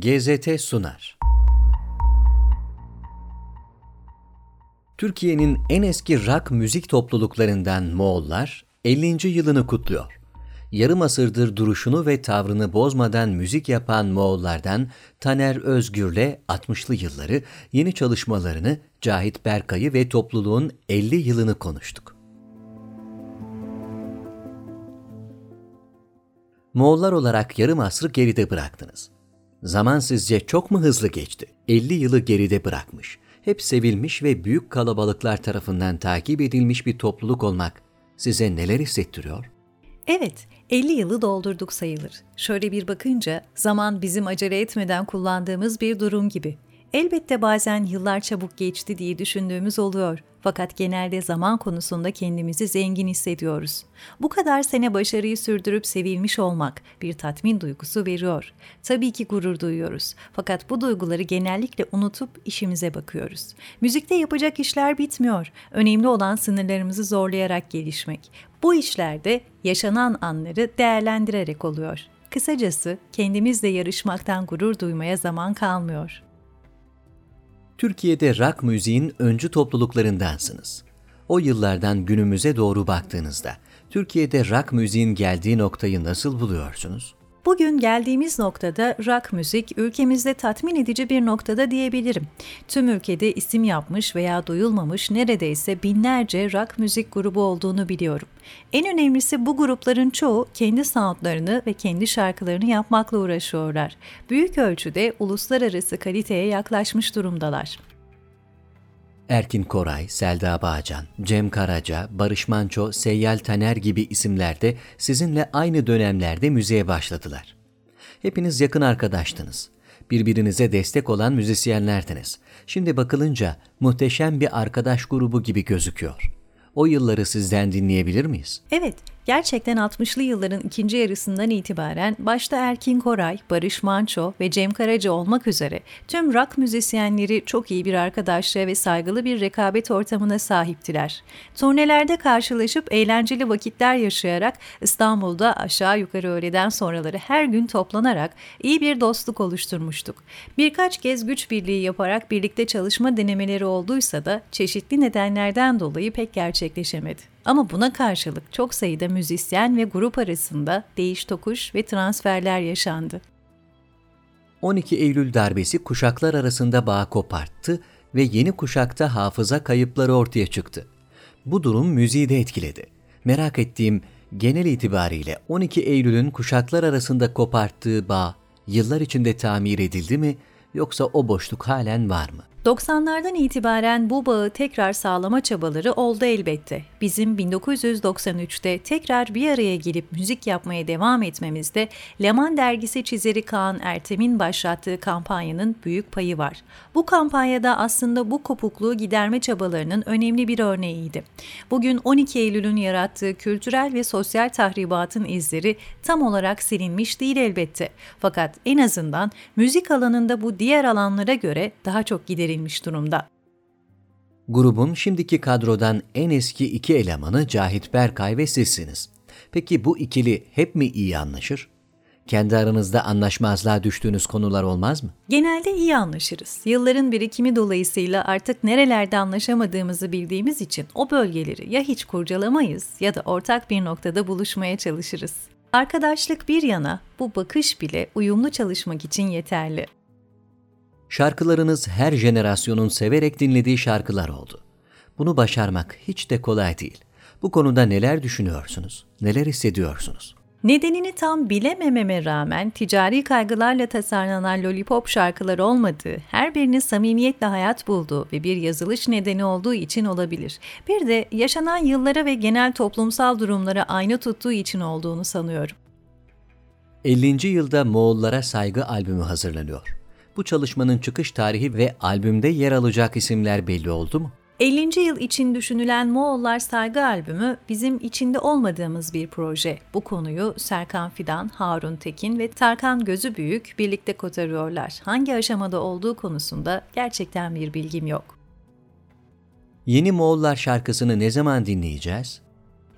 GZT sunar. Türkiye'nin en eski rock müzik topluluklarından Moğollar 50. yılını kutluyor. Yarım asırdır duruşunu ve tavrını bozmadan müzik yapan Moğollardan Taner Özgür'le 60'lı yılları, yeni çalışmalarını, Cahit Berkay'ı ve topluluğun 50 yılını konuştuk. Moğollar olarak yarım asrı geride bıraktınız. Zaman sizce çok mu hızlı geçti? 50 yılı geride bırakmış. Hep sevilmiş ve büyük kalabalıklar tarafından takip edilmiş bir topluluk olmak size neler hissettiriyor? Evet, 50 yılı doldurduk sayılır. Şöyle bir bakınca zaman bizim acele etmeden kullandığımız bir durum gibi. Elbette bazen yıllar çabuk geçti diye düşündüğümüz oluyor. Fakat genelde zaman konusunda kendimizi zengin hissediyoruz. Bu kadar sene başarıyı sürdürüp sevilmiş olmak bir tatmin duygusu veriyor. Tabii ki gurur duyuyoruz. Fakat bu duyguları genellikle unutup işimize bakıyoruz. Müzikte yapacak işler bitmiyor. Önemli olan sınırlarımızı zorlayarak gelişmek. Bu işlerde yaşanan anları değerlendirerek oluyor. Kısacası kendimizle yarışmaktan gurur duymaya zaman kalmıyor. Türkiye'de rock müziğin öncü topluluklarındansınız. O yıllardan günümüze doğru baktığınızda Türkiye'de rock müziğin geldiği noktayı nasıl buluyorsunuz? Bugün geldiğimiz noktada rock müzik ülkemizde tatmin edici bir noktada diyebilirim. Tüm ülkede isim yapmış veya duyulmamış neredeyse binlerce rock müzik grubu olduğunu biliyorum. En önemlisi bu grupların çoğu kendi soundlarını ve kendi şarkılarını yapmakla uğraşıyorlar. Büyük ölçüde uluslararası kaliteye yaklaşmış durumdalar. Erkin Koray, Selda Bağcan, Cem Karaca, Barış Manço, Seyyal Taner gibi isimler de sizinle aynı dönemlerde müziğe başladılar. Hepiniz yakın arkadaştınız. Birbirinize destek olan müzisyenlerdiniz. Şimdi bakılınca muhteşem bir arkadaş grubu gibi gözüküyor. O yılları sizden dinleyebilir miyiz? Evet, Gerçekten 60'lı yılların ikinci yarısından itibaren başta Erkin Koray, Barış Manço ve Cem Karaca olmak üzere tüm rock müzisyenleri çok iyi bir arkadaşlığa ve saygılı bir rekabet ortamına sahiptiler. Turnelerde karşılaşıp eğlenceli vakitler yaşayarak İstanbul'da aşağı yukarı öğleden sonraları her gün toplanarak iyi bir dostluk oluşturmuştuk. Birkaç kez güç birliği yaparak birlikte çalışma denemeleri olduysa da çeşitli nedenlerden dolayı pek gerçekleşemedi. Ama buna karşılık çok sayıda müzisyen ve grup arasında değiş tokuş ve transferler yaşandı. 12 Eylül darbesi kuşaklar arasında bağ koparttı ve yeni kuşakta hafıza kayıpları ortaya çıktı. Bu durum müziği de etkiledi. Merak ettiğim genel itibariyle 12 Eylül'ün kuşaklar arasında koparttığı bağ yıllar içinde tamir edildi mi yoksa o boşluk halen var mı? 90'lardan itibaren bu bağı tekrar sağlama çabaları oldu elbette. Bizim 1993'te tekrar bir araya gelip müzik yapmaya devam etmemizde Leman dergisi çizeri Kaan Ertem'in başlattığı kampanyanın büyük payı var. Bu kampanyada aslında bu kopukluğu giderme çabalarının önemli bir örneğiydi. Bugün 12 Eylül'ün yarattığı kültürel ve sosyal tahribatın izleri tam olarak silinmiş değil elbette. Fakat en azından müzik alanında bu diğer alanlara göre daha çok giderilmiştir verilmiş durumda. Grubun şimdiki kadrodan en eski iki elemanı Cahit Berkay ve sizsiniz. Peki bu ikili hep mi iyi anlaşır? Kendi aranızda anlaşmazlığa düştüğünüz konular olmaz mı? Genelde iyi anlaşırız. Yılların birikimi dolayısıyla artık nerelerde anlaşamadığımızı bildiğimiz için o bölgeleri ya hiç kurcalamayız ya da ortak bir noktada buluşmaya çalışırız. Arkadaşlık bir yana bu bakış bile uyumlu çalışmak için yeterli. Şarkılarınız her jenerasyonun severek dinlediği şarkılar oldu. Bunu başarmak hiç de kolay değil. Bu konuda neler düşünüyorsunuz? Neler hissediyorsunuz? Nedenini tam bilemememe rağmen ticari kaygılarla tasarlanan lollipop şarkılar olmadığı, her birinin samimiyetle hayat bulduğu ve bir yazılış nedeni olduğu için olabilir. Bir de yaşanan yıllara ve genel toplumsal durumlara aynı tuttuğu için olduğunu sanıyorum. 50. yılda Moğollara Saygı albümü hazırlanıyor. Bu çalışmanın çıkış tarihi ve albümde yer alacak isimler belli oldu mu? 50. yıl için düşünülen Moğollar Saygı albümü bizim içinde olmadığımız bir proje. Bu konuyu Serkan Fidan, Harun Tekin ve Tarkan Gözü Büyük birlikte kotarıyorlar. Hangi aşamada olduğu konusunda gerçekten bir bilgim yok. Yeni Moğollar şarkısını ne zaman dinleyeceğiz?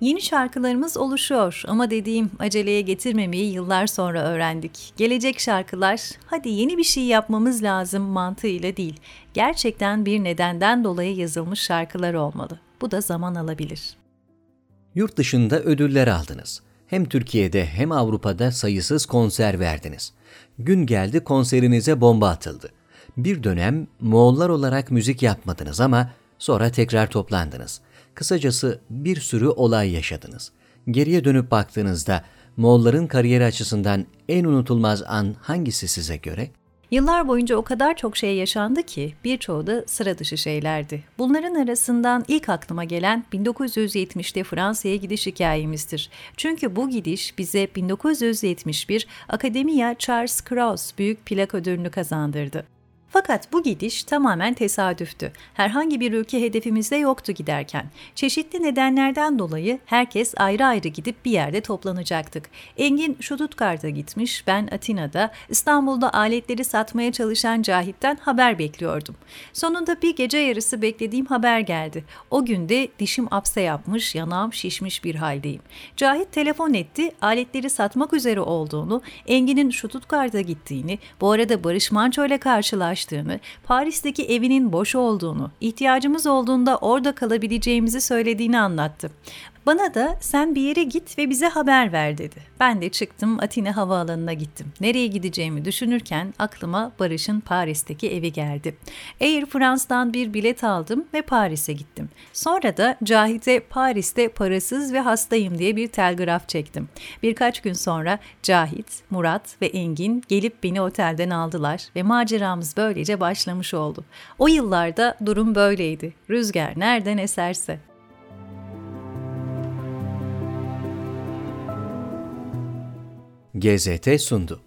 Yeni şarkılarımız oluşuyor ama dediğim aceleye getirmemeyi yıllar sonra öğrendik. Gelecek şarkılar hadi yeni bir şey yapmamız lazım mantığıyla değil. Gerçekten bir nedenden dolayı yazılmış şarkılar olmalı. Bu da zaman alabilir. Yurt dışında ödüller aldınız. Hem Türkiye'de hem Avrupa'da sayısız konser verdiniz. Gün geldi konserinize bomba atıldı. Bir dönem Moğollar olarak müzik yapmadınız ama sonra tekrar toplandınız. Kısacası bir sürü olay yaşadınız. Geriye dönüp baktığınızda Moğolların kariyeri açısından en unutulmaz an hangisi size göre? Yıllar boyunca o kadar çok şey yaşandı ki birçoğu da sıra dışı şeylerdi. Bunların arasından ilk aklıma gelen 1970'te Fransa'ya gidiş hikayemizdir. Çünkü bu gidiş bize 1971 Akademiya Charles Kraus Büyük Plak Ödülünü kazandırdı. Fakat bu gidiş tamamen tesadüftü. Herhangi bir ülke hedefimizde yoktu giderken. Çeşitli nedenlerden dolayı herkes ayrı ayrı gidip bir yerde toplanacaktık. Engin Stuttgart'a gitmiş, ben Atina'da, İstanbul'da aletleri satmaya çalışan Cahit'ten haber bekliyordum. Sonunda bir gece yarısı beklediğim haber geldi. O günde dişim apse yapmış, yanağım şişmiş bir haldeyim. Cahit telefon etti, aletleri satmak üzere olduğunu, Engin'in Stuttgart'a gittiğini, bu arada Barış Manço ile karşılaştığını, çalıştığını, Paris'teki evinin boş olduğunu, ihtiyacımız olduğunda orada kalabileceğimizi söylediğini anlattı. Bana da sen bir yere git ve bize haber ver dedi. Ben de çıktım Atina havaalanına gittim. Nereye gideceğimi düşünürken aklıma Barış'ın Paris'teki evi geldi. Air France'dan bir bilet aldım ve Paris'e gittim. Sonra da Cahit'e Paris'te parasız ve hastayım diye bir telgraf çektim. Birkaç gün sonra Cahit, Murat ve Engin gelip beni otelden aldılar ve maceramız böylece başlamış oldu. O yıllarda durum böyleydi. Rüzgar nereden eserse. GZT sundu.